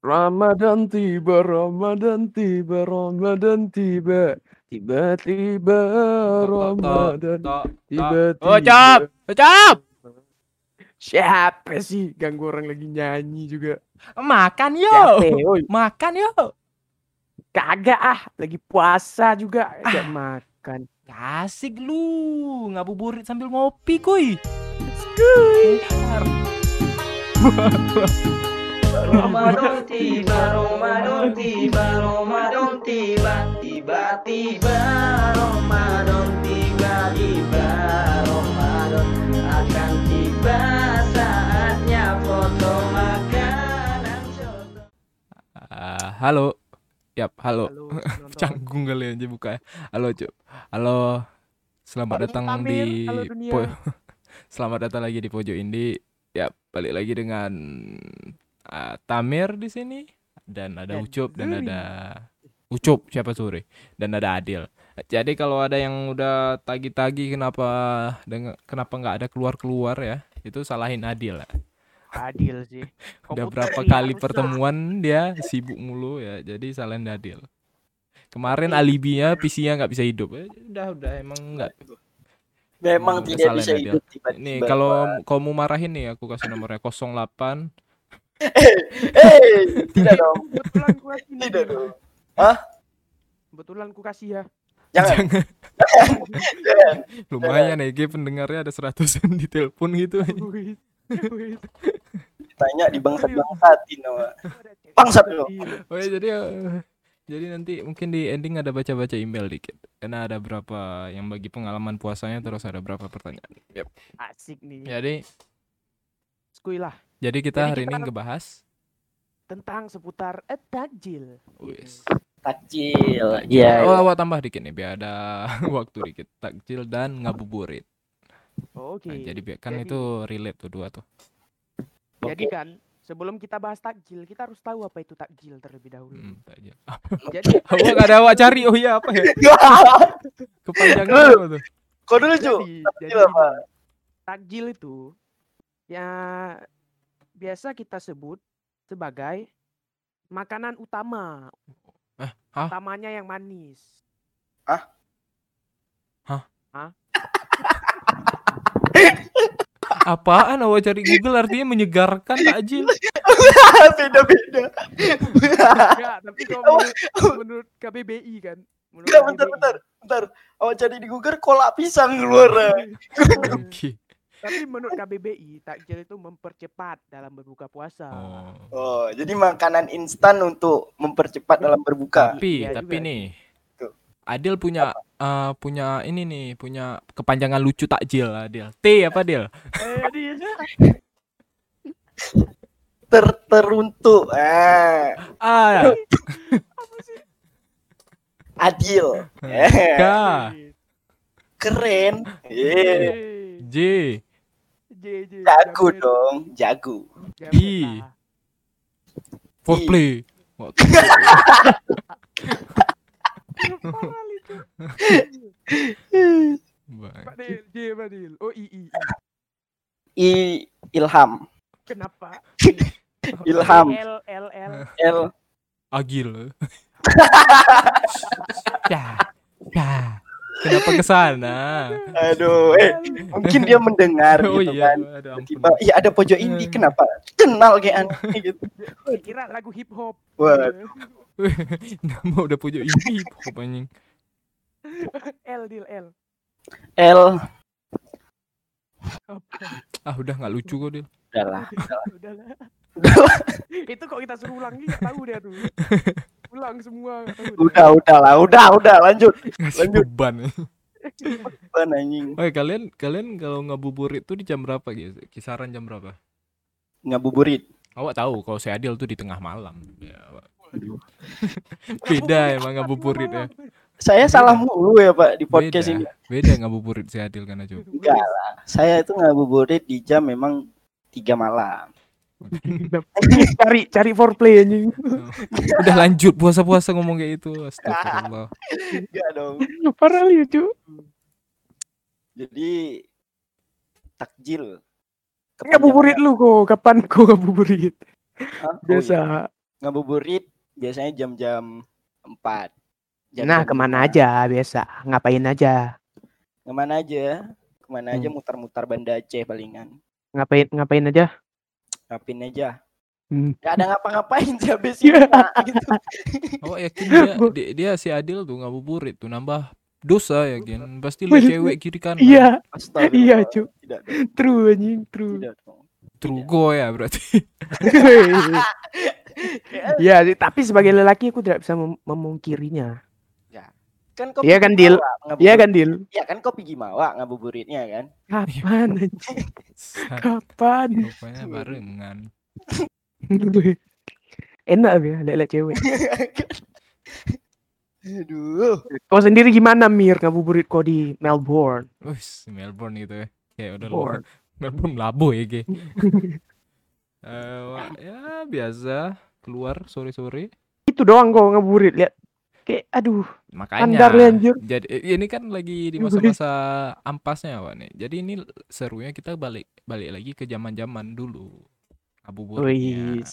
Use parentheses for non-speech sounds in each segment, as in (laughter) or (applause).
Ramadan tiba, Ramadan tiba, Ramadan tiba. Tiba-tiba Ramadan. Tiba-tiba. Oh, cap! Cap! Siapa sih ganggu orang lagi nyanyi juga? Makan yo. Makan yo. Kagak ah, lagi puasa juga Ah. gak makan. Asik lu, ngabuburit sambil ngopi kuy. (laughs) Ramadan tiba, Ramadan tiba, Ramadan tiba, tiba-tiba Ramadan tiba, tiba Ramadan akan tiba saatnya foto makanan coba. Ah, halo. Yap, halo. Halo. (laughs) Canggung kali aja buka. ya. Halo, Cuk. Halo. Selamat Halo, datang Tamir. di Halo, dunia. (laughs) Selamat datang lagi di Pojok Indi. Ya, balik lagi dengan Tamir di sini dan ada Dan Ucup dan ada Ucup siapa sore dan ada Adil. Jadi kalau ada yang udah tagi-tagi kenapa dengan kenapa nggak ada keluar-keluar ya, itu salahin Adil. ya. Adil sih. (laughs) Udah berapa nih, kali pertemuan dia sibuk mulu ya, jadi salahin Adil. Kemarin alibinya PC-nya nggak bisa hidup. Eh, Udah udah emang nggak. Memang tidak bisa Adil. hidup tiba-tiba. Nih kalau kau mau marahin nih aku kasih nomornya 08 Eh, tidak dong. Kebetulan ku kasih. Tidak dong. Hah? Kebetulan ku kasih ya. Jangan. Jangan. lumayan ya pendengarnya ada seratusan di telepon gitu. (laughs) Tanya di bangsat-bangsatin nama. Bangsat lu. Oh ya jadi eh, jadi nanti mungkin di ending ada baca-baca email dikit. Karena ada berapa yang bagi pengalaman puasanya terus ada berapa pertanyaan. Yap. Asik nih. Jadi Skuy lah jadi kita Jadi hari kita- ini ngebahas tentang seputar eh, takjil. wis. Takjil. Iya. Oh, awak tambah dikit nih biar ada (laughs) waktu dikit. Takjil dan ngabuburit. Oke. Nah, jadi kan Jadi- itu relate tuh dua tuh. Jadi kan sebelum kita bahas takjil, kita harus tahu apa itu takjil terlebih dahulu. Hmm, takjil. (laughs) (laughs) Jadi Awak gak ada awak cari. Oh iya apa ya? Kepanjangan apa tuh? Kau dulu, jadi Takjil apa? takjil itu ya biasa kita sebut sebagai makanan utama. Eh, hah? Utamanya yang manis. (laughs) Apaan awak cari Google artinya menyegarkan takjil. (laughs) Beda-beda. Enggak, tapi kalau menurut, menurut KBBI kan. Menurut Enggak, bentar, KBBI. bentar. Bentar. Awak cari di Google kolak pisang keluar. (laughs) Oke. Tapi menurut KBBI, takjil itu mempercepat dalam berbuka puasa. Oh. Oh, jadi makanan instan untuk mempercepat dalam berbuka. Tapi Iya tapi juga. nih Tuh. Adil punya eh, punya ini nih, punya kepanjangan lucu takjil Adil. T apa Adil? Eh, Ter teruntuk. Ah, A, adil. K, keren. Eh, J, J, J. jago dong, jago. I. foreplay. Wah, Parah, Lico. bang. Pak Dil, J Pak Dil. Oh, I, I, I. I ilham. Kenapa? Ilham. L, L, L. L Agil. (laughs) ya, ya. Kenapa ke sana? aduh, eh mungkin dia mendengar (laughs) Oh gitu iya, kan. ada ampun. Tiba, iya ada pojok indie kenapa? Kenal kayak aneh (laughs) gitu. Kira lagu hip hop. Wah. (laughs) Nama udah punya ini pop anjing. L, Dil, L. L? Ah, udah nggak lucu kok, Dil. udahlah. Udahlah. Itu kok kita suruh ulang nggak tahu dia tuh. Ulang semua dia. Udah, udahlah, udah, udah, lanjut. Ngasih Lanjut. beban. Ban anjing. Oke, kalian kalian kalau ngabuburit tuh di jam berapa gitu? Kisaran jam berapa? Ngabuburit. Awak tahu kalau saya Adil tuh di tengah malam. Ya. (laughs) Beda emang ngabuburit ya. Saya salah mulu ya, Pak, di podcast Beda. ini. Beda ngabuburit saya Adil kan aja. Enggak lah. Saya itu ngabuburit di jam memang tiga malam. Cari cari foreplay anjing. Udah lanjut puasa-puasa ngomong kayak itu. Astagfirullah. Enggak dong. Parah lucu. Jadi takjil. Ngabuburit lu kok, kapan kok ngabuburit? Hah? Oh, Biasa. iya. ngabuburit biasanya jam-jam 4. Jam Nah, ke mana aja biasa? Ngapain aja? Ke mana aja? Ke mana aja Hmm. mutar-mutar Banda Aceh palingan. Ngapain ngapain aja? Ngapain aja? Hmm. Gak ada ngapa-ngapain sih habis itu. gitu. (laughs) Oh yakin dia, dia, dia si Adil tuh ngabuburit tuh nambah dosa ya Gen. Pasti lihat cewek kiri kanan. Iya. Iya, Cuk. Dong. true anjing, true. Tidak. True go ya berarti. (laughs) (laughs) Iya, sih, tapi sebagai lelaki aku tidak bisa mem- memungkirinya. Kan kau Iya kan, Dil? Mawa ngabuburit. Iya kan, Dil? Iya kan kau pergi mawa ngabuburitnya kan? Kapan? (laughs) Kapan? Rupanya barengan. (laughs) Enak ya, lihat cewek. (laughs) Aduh. Kau sendiri gimana Mir ngabuburit kau di Melbourne? Wih, si Melbourne gitu ya. Kayak udah Melbourne. Melbourne labo ya, Ge. Eh, wah, ya biasa keluar sore-sore. Itu doang kau ngabuburit lihat. Kayak aduh, Makanya jadi ini kan lagi di masa-masa ampasnya Pak nih. Jadi ini serunya kita balik balik lagi ke zaman-zaman dulu. Ngabuburitnya.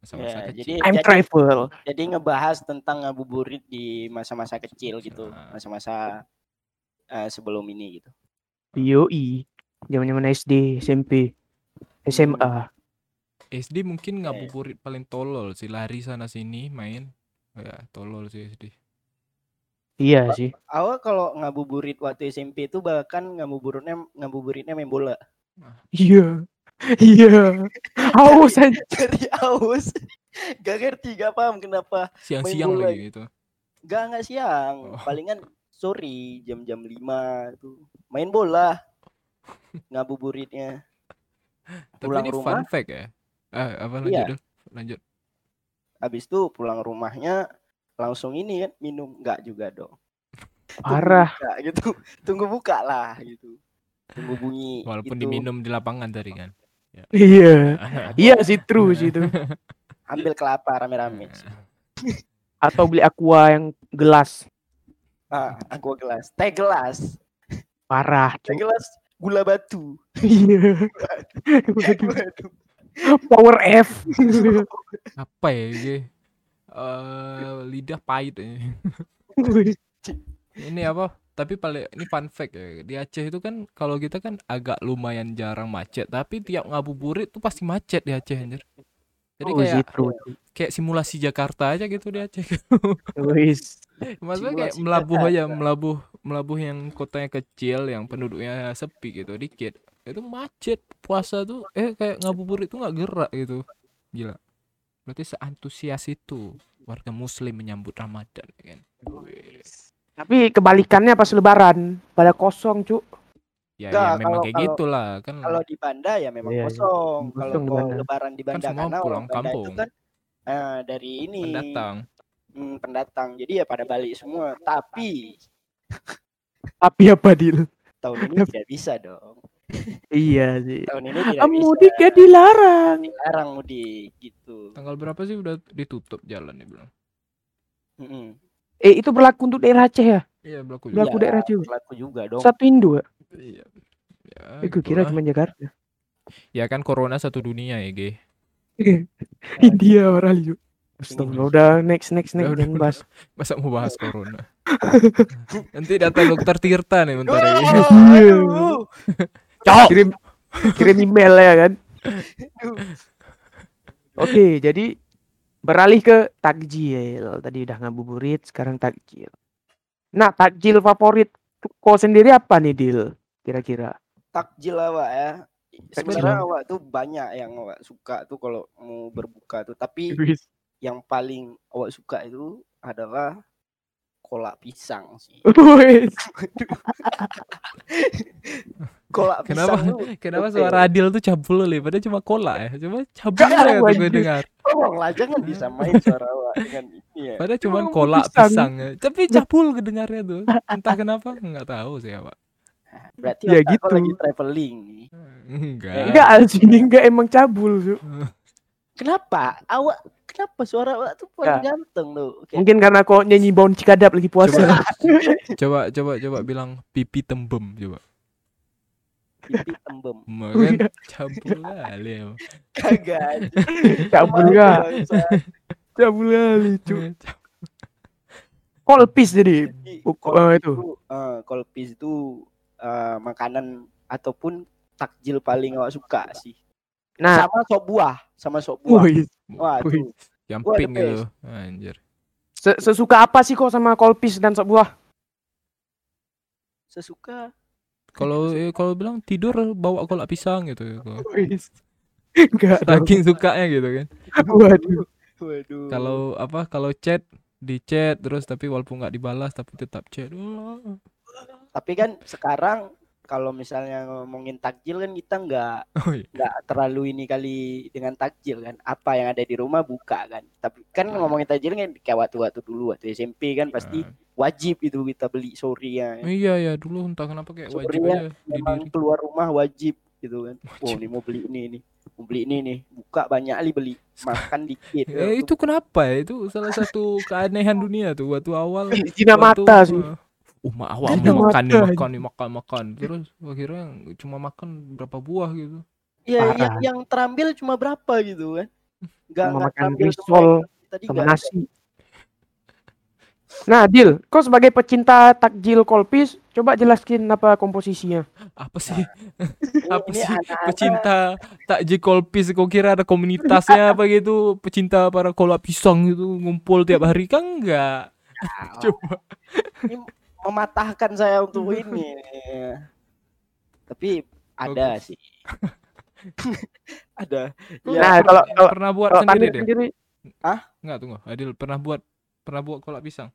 Masa-masa Ya, kecil. jadi- time travel. Jadi ngebahas tentang ngabuburit di masa-masa kecil gitu, Ah. masa-masa eh, sebelum ini gitu. Yoi. Zaman-zaman SD, SMP, SMA. SD mungkin ngabuburit paling tolol sih lari sana sini main. Ya, tolol sih SD. Iya sih. Awal kalau ngabuburit waktu SMP itu bahkan ngabuburitnya ngabuburitnya main bola. Iya. Iya. Haus anjing. Dari aus. Gak ngerti, gak paham kenapa. Siang-siang lagi gitu. Gak nggak siang, Oh. palingan sore jam-jam 5 itu main bola. Ngabuburitnya. Tapi Pulang ini rumah, fun fact ya. Eh, apa lanjut Iya. dulu? Lanjut. Habis itu pulang rumahnya langsung ini kan minum nggak juga dong. Tunggu Parah. buka gitu. (laughs) Tunggu buka lah gitu. Tunggu bunyi Walaupun itu. diminum di lapangan tadi kan. (laughs) Iya. Iya sih true sih itu. (laughs) Ambil kelapa rame-rame. Atau beli aqua yang gelas. Ah, aku gelas. Teh gelas. Parah. Teh gelas gula batu. Iya. Waduh. Power F. apa ya Ge? Eh, lidah pahit ya. ini apa tapi paling ini fun fact ya di Aceh itu kan kalau kita kan agak lumayan jarang macet tapi tiap ngabuburit tuh pasti macet di Aceh anjir jadi Oh, kayak true. kayak simulasi Jakarta aja gitu di Aceh maksudnya kayak melabuh aja melabuh melabuh yang kotanya kecil yang penduduknya sepi gitu dikit itu macet puasa tuh eh kayak ngabuburit tuh nggak gerak gitu gila berarti seantusias itu warga muslim menyambut Ramadan kan. Tapi kebalikannya pas lebaran pada kosong, Cuk. ya, Nggak, ya memang kalau- kayak kalau- gitulah kan Kalau di Banda ya memang Iya, iya. kosong. Kalau Kosong di Banda. lebaran di Banda semua karena pulang itu kampung. kan eh, dari ini pendatang hmm, pendatang. Jadi ya pada balik semua. Tapi Tapi apa, Dil? tahun ini tidak bisa dong. Iya (laughs) sih. Tahun ini tidak Ah, bisa. mudik ya dilarang. Dilarang mudik gitu. tanggal berapa sih udah ditutup jalan nih bilang Mm-mm. Eh, itu berlaku untuk daerah Aceh ya? iya berlaku Berlaku Iya, daerah juga. Berlaku juga dong. Satu Indo ya? iya ya, Eh, gue kira cuma Jakarta. ya kan corona satu dunia ya Ge (laughs) India orang. Astaga, udah next next next Udah, udah, bahas. masa mau bahas (laughs) corona nanti datang dokter Tirta nih bentar ya Oh, Iya. aduh. (laughs) Kirim kirim email ya kan. Oke, jadi beralih ke takjil. Tadi udah ngabuburit, sekarang takjil. Nah, takjil favorit kau sendiri apa nih, Dil? Kira-kira? Takjil awak ya. Sebenarnya awak tuh banyak yang awak suka tuh kalau mau berbuka tuh. Tapi yang paling awak suka itu adalah kolak pisang sih. (laughs) Kolak Kenapa? pisang tuh Kenapa suara Adil tuh cabul li? Padahal cuma kolak ya. Cuma cabul ya tuh gue dengar. tolonglah jangan disamain suara awak dengan ini ya. Padahal cuma kolak pisang. pisang. ya. Tapi cabul kedengarnya tuh. Entah kenapa nggak tahu sih Pak. Berarti Ya gitu. lagi traveling nih. Enggak. Enggak, enggak emang cabul, Cuk. (laughs) Kenapa? Awak kenapa suara awak tuh paling ganteng tuh? Kayak Mungkin karena kau nyanyi Baun Cikadap lagi puasa. (laughs) Coba coba coba bilang pipi tembem coba. pipi tembem. (laughs) Makan (laughs) cabul kali ya. Kagak. Enggak? bangsa. cabul kali kolpis jadi kolpis eh, itu. itu eh, kolpis itu eh, makanan ataupun takjil paling awak suka sih. Nah. Sama sop buah, sama sop buah. wih, tuh. yang pink gitu anjir. Se- sesuka apa sih kok sama kolpis dan sop buah? Sesuka. kalau eh, kalau bilang tidur bawa kolak pisang gitu enggak (laughs) dong. saking sukanya gitu kan. Waduh. Waduh. kalau apa kalau chat di chat terus tapi walaupun nggak dibalas tapi tetap chat. Tapi kan sekarang kalau misalnya ngomongin takjil kan kita nggak oh iya. nggak terlalu ini kali dengan takjil kan. Apa yang ada di rumah buka kan. Tapi kan ngomongin takjil kan kayak waktu-waktu dulu waktu SMP kan pasti wajib itu kita beli sore ya. Iya ya dulu entah kenapa kayak wajib Sorenya aja di memang diri. keluar rumah wajib gitu kan. Oh Wajib. ini mau beli ini ini. Mau beli ini nih buka banyak kali beli. Makan dikit. (laughs) Eh, itu kenapa ya? Itu salah satu keanehan dunia tuh waktu awal. (laughs) Cina waktu, mata sih Uh, ma- awak mau makan nih, makan nih, makan, makan. Terus akhirnya cuma makan berapa buah gitu. ya Parah. yang, yang terambil cuma berapa gitu kan nggak makan risol sama nasi nah Dil kau sebagai pecinta takjil kolpis coba jelaskin apa komposisinya Apa sih? (laughs) Apa ini sih? Pecinta takjil kolpis kau kira ada komunitasnya apa gitu? Pecinta para kolak pisang gitu ngumpul tiap hari kan enggak? Ah, (laughs) Coba. ini mematahkan saya untuk ini. Tapi ada sih. (laughs) ada. Ya, nah kalau kalau pernah buat kalau sendiri deh? sendiri Enggak tunggu. Adil pernah buat pernah buat kolak pisang?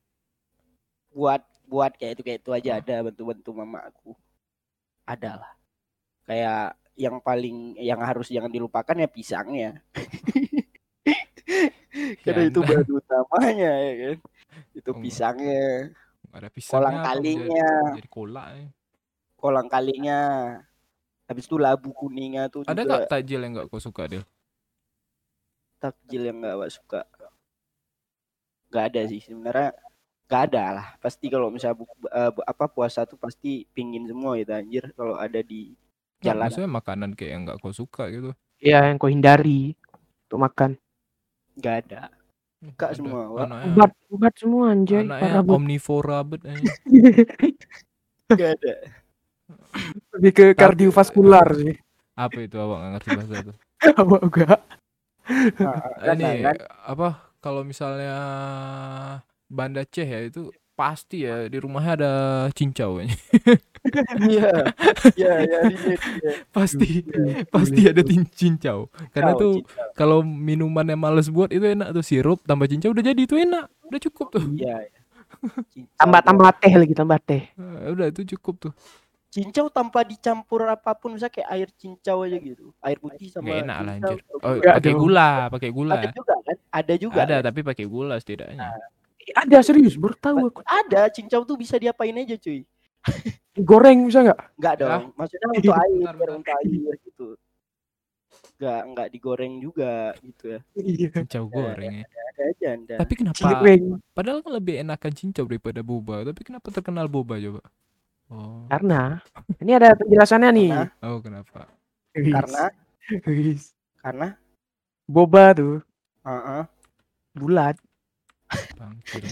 buat buat kayak itu kayak itu aja ada bentuk-bentuk mama aku. Ada lah. Kayak yang paling yang harus jangan dilupakan ya pisangnya. (laughs) Karena Ya, itu baru utamanya ya kan. Itu Oh, pisangnya, Ada pisangnya. kolang kalinya, Jadi, jadi kolak. ya. kolang kalinya. Habis itu labu kuningnya tuh Ada juga nggak takjil yang nggak kau suka Dil? takjil yang nggak awak suka nggak ada sih sebenarnya nggak ada lah pasti kalau misalnya bu, eh, bu- apa puasa tuh pasti pingin semua gitu anjir kalau ada di jalan maksudnya makanan kayak yang nggak kau suka gitu. ya yang kau hindari untuk makan nggak ada Ada. semua, Wak. Anaknya, obat obat semua anjay anaknya omnivora bet aja. nggak ada lebih ke kardiovaskular sih Apa itu awak nggak ngerti bahasa itu? apa enggak Nah, ini kan? apa kalau misalnya Banda Aceh ya itu pasti ya di rumahnya ada cincau. (laughs) iya. Iya iya iya, iya. pasti Iya, pasti ada tin- cincau. Karena Cincau, tuh kalau minuman yang males buat itu enak tuh sirup tambah cincau udah jadi itu enak. Udah cukup tuh. Iya iya. (laughs) Tambah tambah teh lagi tambah teh. Eh, udah itu cukup tuh. Cincau tanpa dicampur apa pun misalnya kayak air cincau aja gitu. Air putih sama nggak enak lah anjir. Oh, gula. pakai gula pakai gula. Ada juga kan? Ada juga ada kan? tapi pakai gula setidaknya. Ada serius baru tahu aku. ada cincau tuh bisa diapain aja cuy (laughs) goreng bisa nggak Enggak Hah? dong. Maksudnya (laughs) untuk air, Bentar, bentar. untuk air gitu. Enggak, enggak digoreng juga gitu ya. iya cincau goreng ya Ada aja Anda. tapi kenapa goreng padahal kan lebih enakan cincau daripada boba tapi kenapa terkenal boba coba oh karena (laughs) ini ada penjelasannya nih Karena- oh kenapa Wis, Karena wis. karena boba tuh Heeh. bulat bang Cil.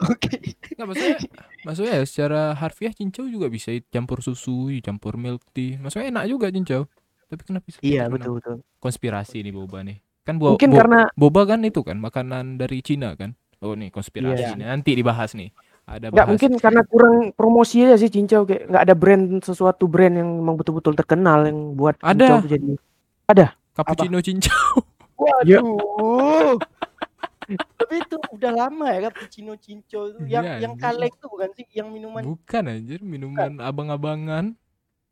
(laughs) Oke. Nggak maksudnya maksudnya ya secara harfiah cincau juga bisa campur susu campur milk tea. Maksudnya enak juga cincau. Tapi kenapa bisa iya betul betul. Konspirasi nih boba nih. Kan bo mungkin bo- karena boba kan itu kan makanan dari Cina kan. Oh nih konspirasi Iya. nih. Nanti dibahas nih. Ada nggak bahas mungkin karena kurang promosi aja sih cincau kayak nggak ada brand sesuatu brand yang memang betul-betul terkenal yang buat Ada. cincau jadi. Cappuccino cincau. Ya. (laughs) Waduh. Tapi itu udah lama ya cappuccino cinco itu. Yang Iya, yang kaleng tuh bukan sih? Yang minuman bukan anjir minuman abang-abangan.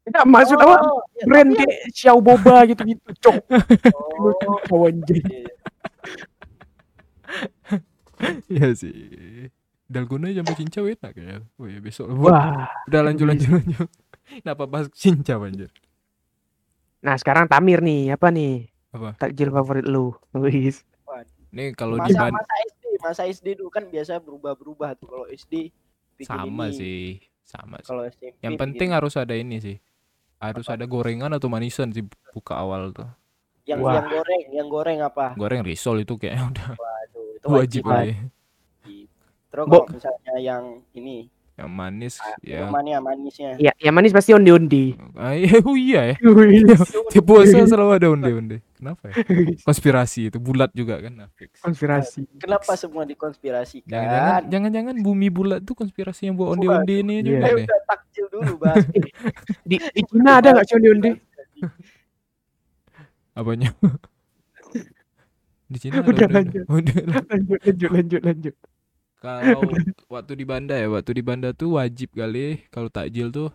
Nggak maksud apa? Oh, ya, brand tapi kayak Xiao Boba gitu-gitu cok. (laughs) Yang- oh, cincau anjing. iya, iya. Iya sih. Dalgona campur cincau enak ya. Oh ya besok wah. Udah lanjut lanjut lanjut. Kenapa bahas cincau anjir? Nah sekarang Tamir nih. Apa nih? Apa? takjil favorit lu. Wis nih kalau masa, diban masa SD, masa SD dulu kan biasa berubah-berubah tuh. Kalau SD sama ini, sih sama sih. Kalau SMP yang penting harus ada ini sih. Harus ada gorengan atau manisan sih buka awal tuh. Yang Wah. yang goreng, yang goreng apa? goreng risol itu kayaknya udah Waduh, itu (laughs) wajib wajib. kali. Terus kalau misalnya yang ini yang manis ya minumannya manisnya. Ya, yang manis pasti onde-onde. Ah, iya, (laughs) oh iya ya (laughs) tiap (laughs) puasa selalu ada onde-onde kenapa ya konspirasi itu bulat juga kan nah, fix. Konspirasi. Kenapa semua dikonspirasikan? jangan-jangan jangan-jangan bumi bulat tuh konspirasi yang buat onde-onde ini Iya. juga Eh, nih udah takjil dulu bahas. Di, di Cina ada nggak sih onde-onde? apanya di Cina ada Udah, onde-onde. lanjut. Udah, Lanjut, lanjut, lanjut, lanjut. Kalau waktu di Banda ya waktu di Banda tuh wajib kali kalau takjil tuh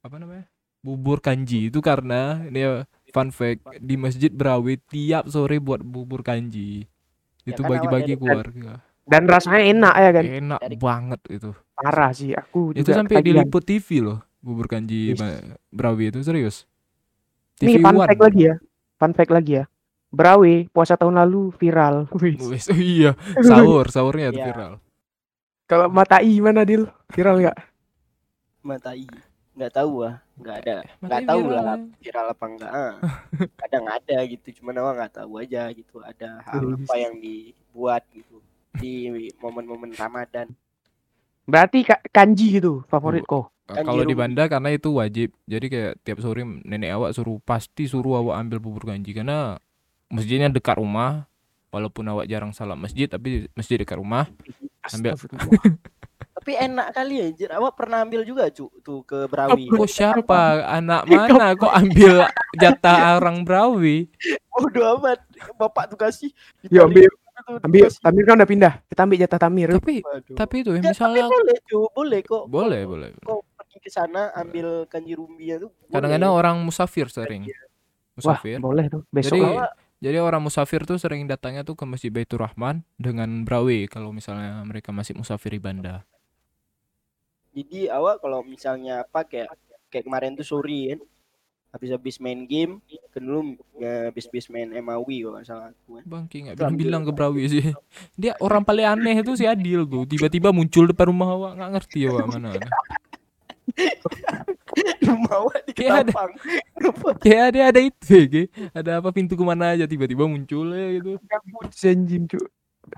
apa namanya bubur kanji itu karena ini ya fun fact di masjid Berawi tiap sore buat bubur kanji Ya itu bagi-bagi keluarga Dan rasanya enak ya kan? enak Dari- banget itu Parah sih. Aku itu juga sampai ketagihan. diliput TV loh bubur kanji Yes. Berawi itu serius TV fun One fact lagi ya. Fun fact lagi ya. Berawe puasa tahun lalu viral. Wih. Wes, oh iya (laughs) sahur sahurnya tuh Iya. viral Kalau Matai mana Dil? Viral nggak? Matai. Nggak tahu ah, nggak ada. Nggak tahu viral. lah viral apa enggak. Ah. Kadang ada gitu, cuman awak nggak tahu aja gitu. Ada hal apa yang dibuat gitu di momen-momen Ramadan. Berarti ka- kanji gitu favorit kok. Kanji kalau di. Banda karena itu wajib jadi kayak tiap sore nenek awak suruh pasti suruh awak ambil bubur kanji karena masjidnya dekat rumah walaupun awak jarang salat masjid tapi masjid dekat rumah Ambil. Tapi enak kali ya, Jir. Awak pernah ambil juga cu tuh ke Berawi. kok siapa anak mana kok ambil jatah orang Brawi Bodoh amat. Bapak tuh kasih. Ya, ambil. Ambil. Tamir kan udah pindah. Kita ambil jatah Tamir. tapi Waduh. tapi itu ya Ya, misalnya tapi boleh cu, boleh kok. boleh boleh Kok pergi ke sana ambil kanji rumbinya tuh. kadang-kadang orang musafir sering Wah, musafir boleh tuh. Besok Jadi-. Awak Jadi orang musafir tuh sering datangnya tuh ke Masjid Baitur Rahman dengan Brawi kalau misalnya mereka masih musafir di Banda. Jadi awak kalau misalnya apa kayak kayak kemarin tuh sore kan habis-habis main game kan dulu ya, habis-habis main MAW kalau nggak salah aku kan. Bang Ki nggak Itu ambil. bilang-bilang ke Brawi sih. (laughs) Dia orang paling aneh itu si Adil tuh. Tiba-tiba muncul depan rumah awak nggak ngerti awak mana. Rumah awak di Kayak ada- Ketapang. Kayak ada ada itu ya, Ki. Ada apa pintu ke mana aja tiba-tiba muncul ya gitu. Gabut si anjing, Cuk.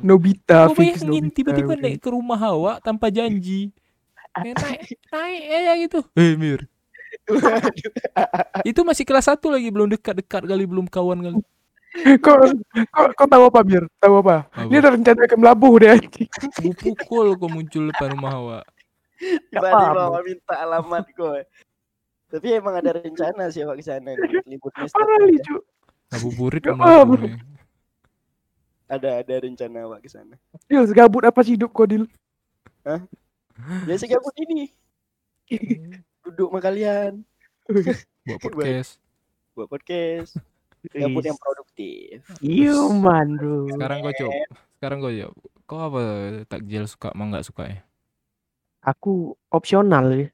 Nobita, Kau fix bayangin Nobita, tiba-tiba naik ke rumah awak tanpa janji. Naik naik ya gitu. Eh Mir. Itu masih kelas satu lagi belum dekat-dekat kali belum kawan kali. kok, kok, kok tahu apa, Bir? Tahu apa? Ini Apa? ada rencana ke melabuh deh, anjing. Pukul kau muncul depan rumah awak. Tiba-tiba minta alamat kok. Tapi emang ada rencana sih ke sana nih, libur semester. Parah nih, Cuk. Ngabuburit lagi. Ada ada rencana awak ke sana. Dil, segabut apa sih hidup kau, Dil? Ya segabut ini (laughs) duduk sama kalian (laughs) buat podcast. buat podcast. Gabut yang produktif. Human, bro. Sekarang kau coba. Sekarang kau jawab. Kau apa takjil suka mau nggak suka ya? Aku opsional ya.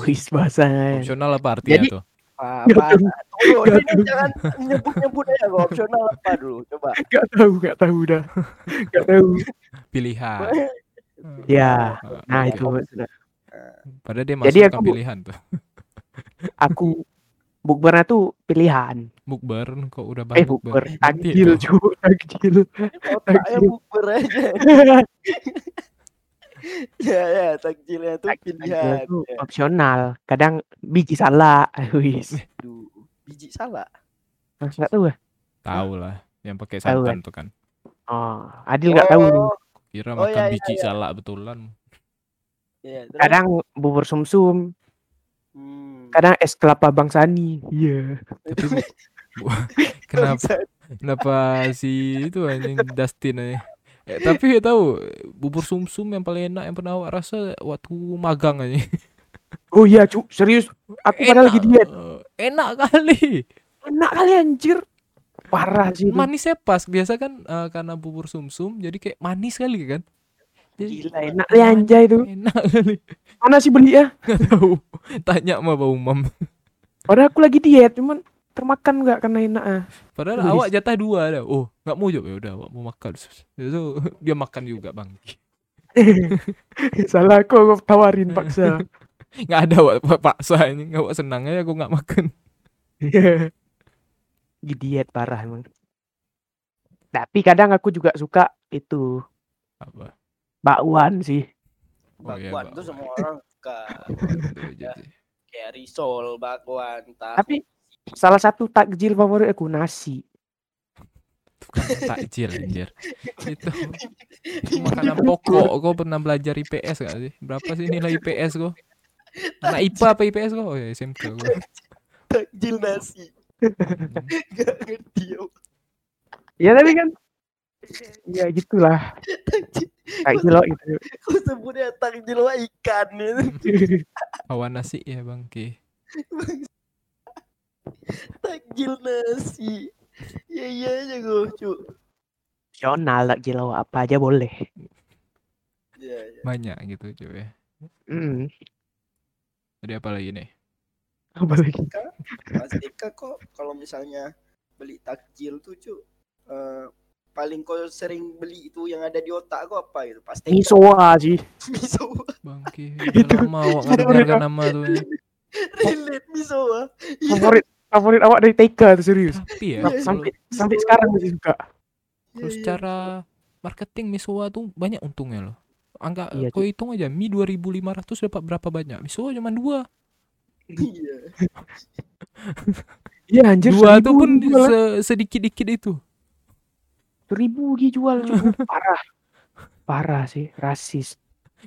Wis. Bahasanya. Opsional apa artinya Jadi- tuh? Apa? apa? Tunggu, ini jangan nyebut-nyebut aja kok opsional apa dulu. Coba. Gak tahu, gak tahu dah. Gak tahu. Pilihan. (laughs) Ya, Ah, Nah, itu maksudnya. Padahal dia Jadi masukkan aku- pilihan tuh. (laughs) Aku bukbernya tuh pilihan. Bukber kok udah Eh, banyak bukber. Nanti Takjil. Cuk. Takjil. Otaknya bukber aja. (laughs) (laughs) ya ya takjilnya tuh Takjil pilihan. tuh Ya. opsional. Kadang biji salah. (laughs) Wis. Aduh, biji salah. Enggak tahu ya? Tahu lah. Yang pakai Tahu, santan tuh kan. Oh, Adil nggak tahu nih. Oh, Kira Oh, makan iya, iya, biji iya. salak betulan. iya, terus? Kadang bubur sumsum, Hmm. kadang es kelapa Bang Sani. Iya. Tapi bu- (laughs) kenapa kenapa si itu anjing Dustin aja. Eh, tapi ya tahu bubur sumsum yang paling enak yang pernah awak rasa waktu magang aja. Oh iya, Cuk. Serius. Aku padahal lagi diet. Enak kali. Enak kali anjir. Parah sih. Manisnya pas. Biasa kan eh, karena bubur sumsum jadi kayak manis kali kan. Jadi Gila, enak kali anjay itu. enak kali. Mana sih beli ya? Gak tahu. Tanya sama Bang Umam. Padahal aku lagi diet, cuman termakan nggak karena enak ah. Padahal Wis. awak jatah dua ada. Oh, nggak mau juga ya udah awak mau makan. (laughs) Itu dia makan juga bang. (laughs) Salah aku, aku tawarin paksa. (laughs) Nggak ada awak paksa ini. Awak senang aja aku nggak makan. Lagi diet parah emang. Tapi kadang aku juga suka itu Apa? bakwan sih. Oh iya, bakwan tuh bakwan. semua orang suka Ya. kayak risol bakwan tahu Tapi salah satu takjil favorit aku nasi. Itu kan takjil anjir. (laughs) Itu itu makanan pokok. Kau pernah belajar IPS gak sih? Berapa sih nilai IPS kau? Anak IPA apa IPS kau? Oh ya SMK gua. takjil nasi gak ngerti Ya tapi kan ya gitulah takjil loh gitu. kau sebutnya takjil wah ikan itu Hawa nasi ya bangke. (laughs) takjil nasi ya iya aja gue cu Opsional takjil lo apa aja boleh. ya, ya. Banyak gitu cuy ya. Hmm. Jadi apa lagi nih? Apa lagi? Mas Eka kok kalau misalnya beli takjil tuh cu eh, paling kau sering beli itu yang ada di otak kau apa gitu pasti Misoa sih. miso Bangke. Itu. (laughs) Udah lama awak nama tuh. relate miso ah Favorit favorit awak dari TK tuh serius. Tapi ya Iya, Sampai kalau, sampai sekarang masih suka. kalau secara marketing Misoa tuh banyak untungnya loh. Angka Iya, kau hitung aja Mi 2500 dapat berapa banyak? Misoa cuma dua. iya (laughs) Iya anjir. Dua tuh pun se- sedikit-dikit itu. seribu Gi jual cuy. (laughs) parah. Parah sih, rasis.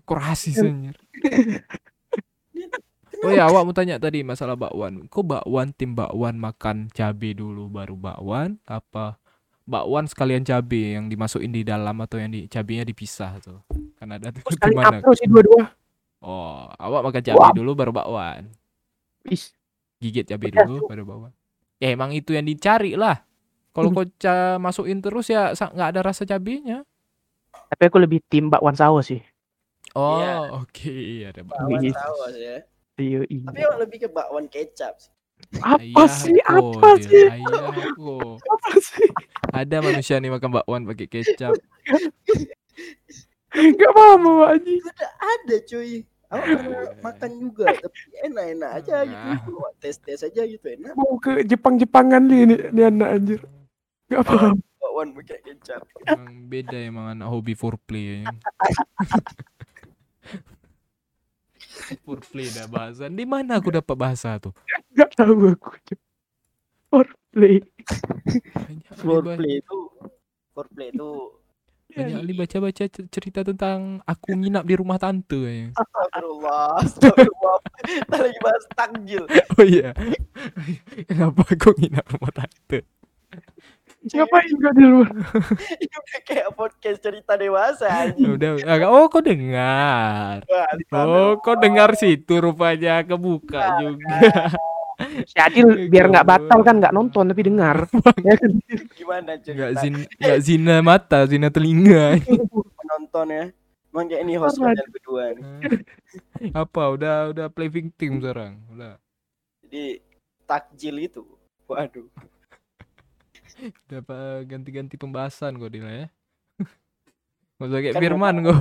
Kok rasis anjir. (laughs) Oh ya, awak mau tanya tadi masalah bakwan. Kok bakwan tim bakwan makan cabe dulu baru bakwan apa bakwan sekalian cabe yang dimasukin di dalam atau yang di cabenya dipisah tuh? Kan ada tuh kali gimana? upload sih dua-dua. Oh, awak makan cabe dulu baru bakwan. Is, Gigit cabe dulu baru bakwan. Ya emang itu yang dicari lah. Kalau kau ca- masukin terus ya nggak ada rasa cabenya. tapi aku lebih tim bakwan saus sih. Oh, Iya. oke, ada bakwan saus ya Iya, iya. tapi yang lebih ke bakwan kecap sih Apa sih? Ayahku, Apa dia, sih? (laughs) Ayahku. Apa sih? Ada manusia nih makan bakwan pakai kecap. (laughs) Gak paham Haji. ada ada cuy Aku pernah makan juga tapi enak-enak aja gitu tes-tes aja gitu enak Mau ke Jepang-Jepangan nih, nih, nih anak anjir. Gak paham. bakwan pakai kecap Emang beda emang anak hobi foreplay ya. (laughs) (laughs) foreplay dah bahasan. Di mana aku dapat bahasa tuh? Gak tahu aku. ba- foreplay itu foreplay itu banyak kali baca-baca cerita tentang aku nginap di rumah tante ya. Astagfirullah Astagfirullah (laughs) Kita lagi bahas takjil Oh iya. (laughs) Kenapa aku nginap rumah tante? Ngapain gak di luar? Ini (laughs) udah kayak podcast cerita dewasa anjing Udah, agak oh kau dengar. Oh, kau dengar situ rupanya kebuka juga. Si Adil (laughs) biar nggak batal kan nggak nonton tapi dengar. (laughs) Ya kan? Gimana Enggak cerita zin enggak zina mata, zina telinga. penonton ya Emang kayak ini host model kedua nih Apa udah udah play victim sekarang? Udah. Jadi takjil itu Waduh Udah apa ganti-ganti pembahasan kok Dila ya. (laughs) Usah kayak Kan Firman kok.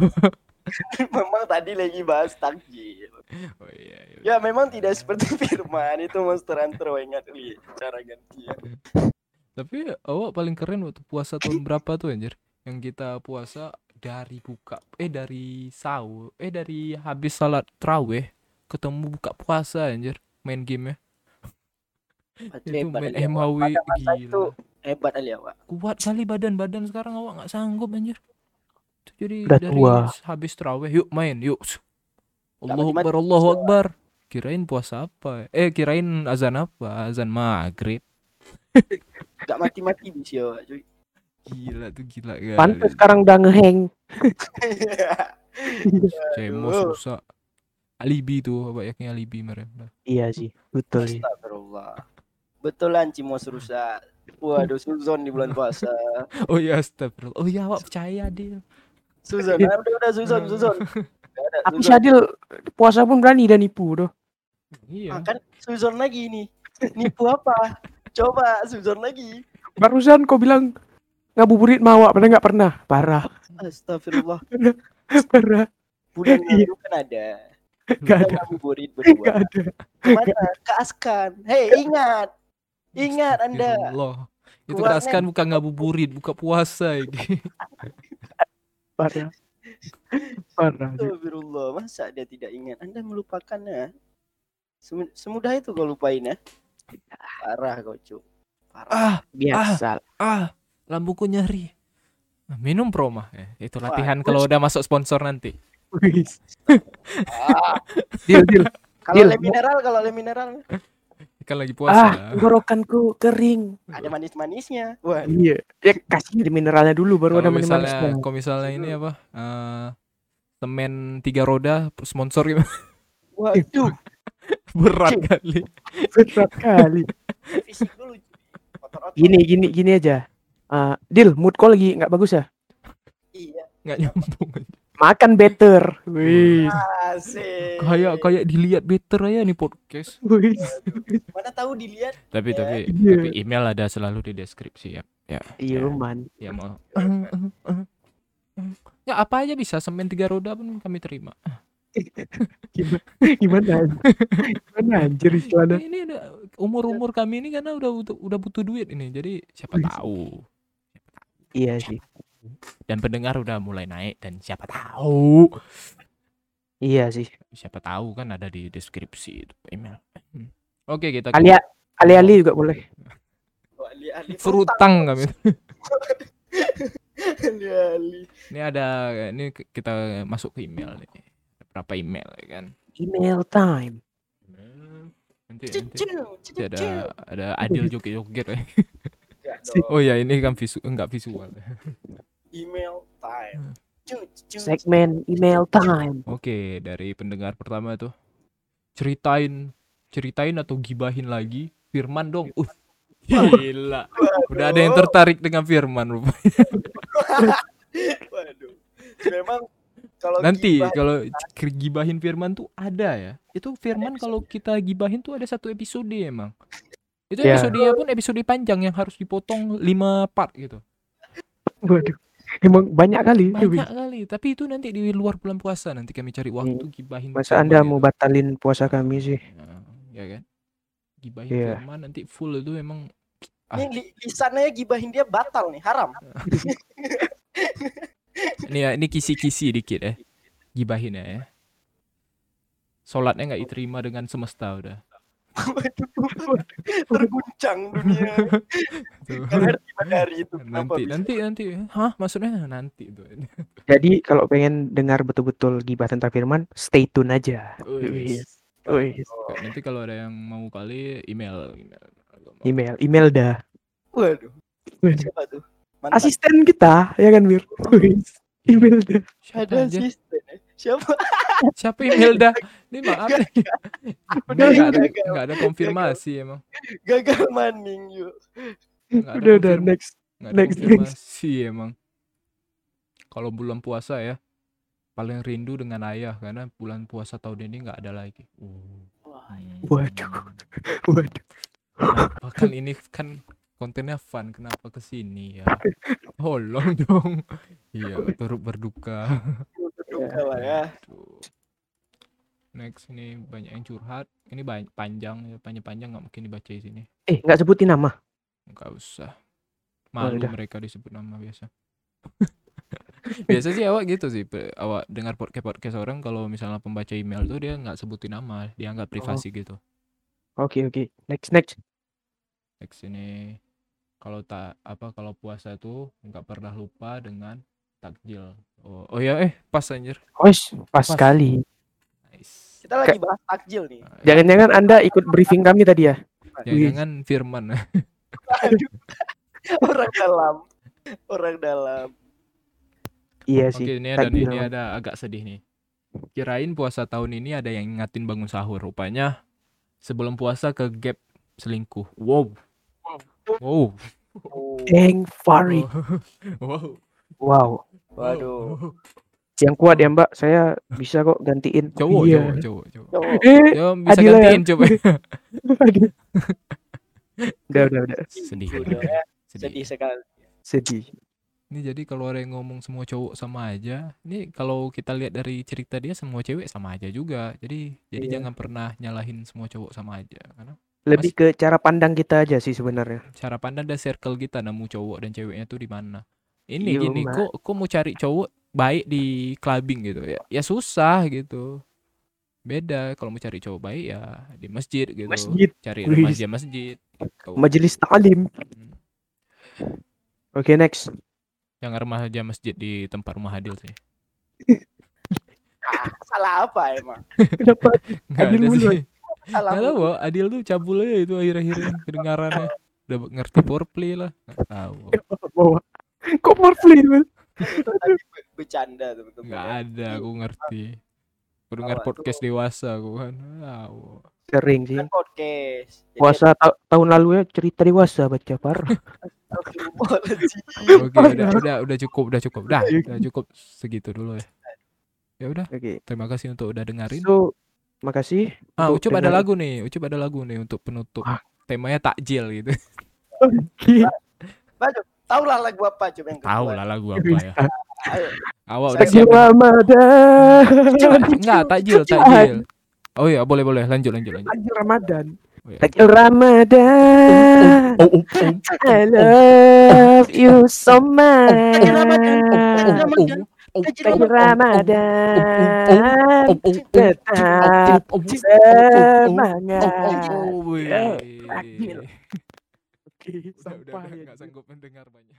(laughs) Memang tadi lagi bahas takjil Oh iya, iya. Ya memang tidak seperti (laughs) Firman Itu Monster Hunter ingat li Cara gantian Tapi awak paling keren waktu puasa tahun berapa tuh anjir? Yang kita puasa dari buka eh dari sahur eh dari habis salat traweh ketemu buka puasa anjir main game ya itu main. MHW masa itu gila Hebat Ali awak. Kuat kali badan-badan sekarang awak nggak sanggup anjir. Itu jadi Udah dari tua. habis traweh yuk main yuk. Allahu mati-mati Akbar Allahu puasa. Akbar. Kirain puasa apa? Eh kirain azan apa? Azan maghrib. (laughs) Gak mati-mati bisa awak cuy. Gila tuh gila Pantes kali sekarang udah ngeheng. (laughs) cemos rusak. Alibi tuh apa yakin alibi mereka. Iya sih, betul sih. Astagfirullah. Betulan Cimos rusak Waduh Suzon di bulan puasa. (laughs) Oh iya astagfirullah. Oh iya awak percaya dia Suzon (laughs) ah, udah udah Suzon Suzon. Gak ada Tapi si Suzon. Adil puasa pun berani dan nipu doh. iya. Ah, kan Suzon lagi nih. Nipu apa? Coba Suzon lagi. Barusan kau bilang ngabuburit mawak padahal nggak pernah. Parah, Astagfirullah. (laughs) Parah. Bulan Iya. lalu kan ada. Gak ada, ngabuburit gak berdua ada. Ke mana? Ke Askan. Hei ingat Ingat anda Astagfirullah. Itu Kuatnya- kan bukan ngabuburit, buka puasa iki. (laughs) Parah. Parah. Astagfirullah, masa dia tidak ingat? Anda melupakannya. Sem- semudah itu kau lupain ya. Parah kau, Cuk. Parah. Ah, Biasa. ah, lambungku nyeri. Ah, Minum proma. Eh, itu Wah, latihan kalau udah masuk sponsor nanti. (laughs) Ah, Deal, deal. kalau le mineral, kalau le mineral Kan lagi Ah, puasa. tenggorokanku kering. ada manis-manisnya. Wah, Iya. Ya kasih di mineralnya dulu baru ada Kalau misalnya, manis-manisnya. kalau misalnya ini apa? eh semen tiga roda sponsor gitu. waduh, (laughs) berat kali. Berat kali. fisik dulu. Otot-otot. Gini, gini, gini aja. Eh, deal, mood kau lagi nggak bagus ya? Iya, Nggak nyambung. Makan better. Wih. asik. kayak kayak dilihat better aja nih podcast. Wih. Mana tahu dilihat. Tapi Ya. tapi Iya. tapi email ada selalu di deskripsi ya. Ya. Iya, ya, man. ya mau. ya apa aja bisa semen tiga roda pun kami terima. (laughs) Gimana? Gimana? Gimana anjir istilahnya? Ini udah umur umur kami ini karena udah butuh, udah butuh duit ini. Jadi siapa tahu. Iya sih. Dan pendengar udah mulai naik dan siapa tahu. Iya sih. Siapa tahu kan ada di deskripsi itu email. Hmm. Oke kita Ali ali-ali juga boleh. Ali-ali frutang (laughs) kami. Ini ada ini kita masuk ke email nih. Berapa email ya kan? Email time. Nanti, nanti, ada ada adil joget-joget ya. Enggak (laughs) dong. Oh ya ini kan visu enggak visual. (laughs) Email time. Cuk. Segmen email time. Oke, dari pendengar pertama tuh. Ceritain ceritain atau gibahin lagi Firman dong. Uh, gila. Udah ada yang tertarik dengan Firman rupanya. (laughs) Waduh. Memang kalau Nanti kalau gibahin Firman tuh ada ya. Itu Firman kalau kita gibahin tuh ada satu episode emang. Itu Ya. episodenya pun episode panjang yang harus dipotong 5 part gitu. Waduh. Emang banyak kali. Banyak kali, tapi itu nanti di luar bulan puasa nanti kami cari waktu gibahin. Masa Anda itu. mau batalin puasa kami sih? Ya, ya kan? Gibahin Iya. Firman nanti full itu emang ah. Ini li- lisannya gibahin dia batal nih, haram. (laughs) ini ya, ini kisi-kisi dikit ya. Gibahin ya. ya. Sholatnya nggak diterima dengan semesta udah. (laughs) Terguncang dunia. Pada hari itu. kenapa nanti bisa. nanti nanti hah maksudnya nanti itu (laughs) Jadi kalau pengen dengar betul-betul gibah tentang Firman, stay tune aja. Oh, nanti kalau ada yang mau kali email email Email, email dah. Waduh. Waduh. Siapa tuh? Asisten kita, ya kan Mir? Wih. Email dah. Ada asisten. ya? Siapa? siapa email dah (laughs) ini maaf nih Udah, nggak ada gagal. nggak ada konfirmasi emang Gagal maning yuk. Udah, udah, next. ada next, konfirmasi emang kalau bulan puasa ya paling rindu dengan ayah karena bulan puasa tahun ini nggak ada lagi Hmm. Waduh. Waduh. bahkan ini kan kontennya fun kenapa ke sini ya (laughs) tolong dong iya turut berduka Duka lah ya. Aduh. next ini banyak yang curhat ini banyak panjang ya panjang panjang nggak mungkin dibaca di sini Eh, nggak sebutin nama. nggak usah malu udah. mereka disebut nama biasa (laughs) biasa sih awak gitu sih awak dengar podcast podcast orang kalau misalnya pembaca email tuh dia nggak sebutin nama dia anggap privasi gitu Oke, oke. Next, next. next ini kalau tak apa kalau puasa tuh nggak pernah lupa dengan takjil oh, oh ya eh pas anjir Wes, pas Pas. sekali. nice Kita lagi bahas takjil nih. Nah, Jangan-jangan Anda ikut briefing kami tadi ya? jangan Firman Aduh. (laughs) Orang dalam. Orang dalam. Iya Oke, sih. ini ada nih, ini ada agak sedih nih. Kirain puasa tahun ini ada yang ingatin bangun sahur. Rupanya sebelum puasa ke gap selingkuh. Wow. Wow. Dang Fari. Wow. Wow. (laughs) Waduh. Yang kuat ya Mbak, saya bisa kok gantiin. Cowok, Iya. cowok, cowok, cowok. Cowok. Eh, Ya, bisa Adila ya. gantiin coba. (laughs) udah, udah, udah. Sedih. Udah ya. Sedih. Sedih sekali. Sedih. Ini jadi kalau ada yang ngomong semua cowok sama aja, ini kalau kita lihat dari cerita dia semua cewek sama aja juga. Jadi jadi Iya. jangan pernah nyalahin semua cowok sama aja karena Lebih ke cara pandang kita aja sih sebenarnya. cara pandang dan circle kita nemu cowok dan ceweknya tuh di mana ini Iya, gini kok kok mau cari cowok baik di clubbing gitu ya ya susah gitu beda kalau mau cari cowok baik ya di masjid gitu Masjid. cari remaja masjid gitu. Majelis taklim. Hmm. Oke, next. jangan remaja masjid di tempat rumah Adil sih Ah, (laughs) salah apa emang? Kenapa? (laughs) nggak Adil mulu. Salah tahu. Adil tuh cabul aja itu akhir-akhirnya kedengarannya udah ngerti foreplay lah nggak tahu bawa? (laughs) Kok morflin? Itu tadi be- bercanda teman-teman. nggak ada aku ngerti aku dengar Awak podcast tuh- dewasa aku kan tahu Sering sih. Kan podcast. Jadi Puasa ta- tahun lalu ya cerita dewasa baca parah. Astagfirullahaladzim. (laughs) Oke, udah, udah, udah cukup, udah cukup, dah, udah cukup segitu dulu ya. Ya udah, Oke. terima kasih untuk udah dengerin. So, makasih. Ah, Ucup ada lagu nih, Ucup ada lagu nih untuk penutup. Wah. Temanya takjil gitu. (laughs) Tahu lah lagu apa coba yang Tahu lah lagu apa ya. Awak udah siap. Ramadan. Enggak, takjil, takjil. Oh iya, boleh, boleh. Lanjut, lanjut, lanjut. Takjil Ramadan. Oh, iya. Takjil Ramadan. Oh, oh, oh. I love you so much. Takjil Ramadan. Takjil Ramadan. Oh, Takjil Takjil Ramadan. oh, oh, Tetap oh, oh, semangat. oh, oh. Takjil. Oke, Udah, udah, udah, ya. nggak sanggup mendengar banyak.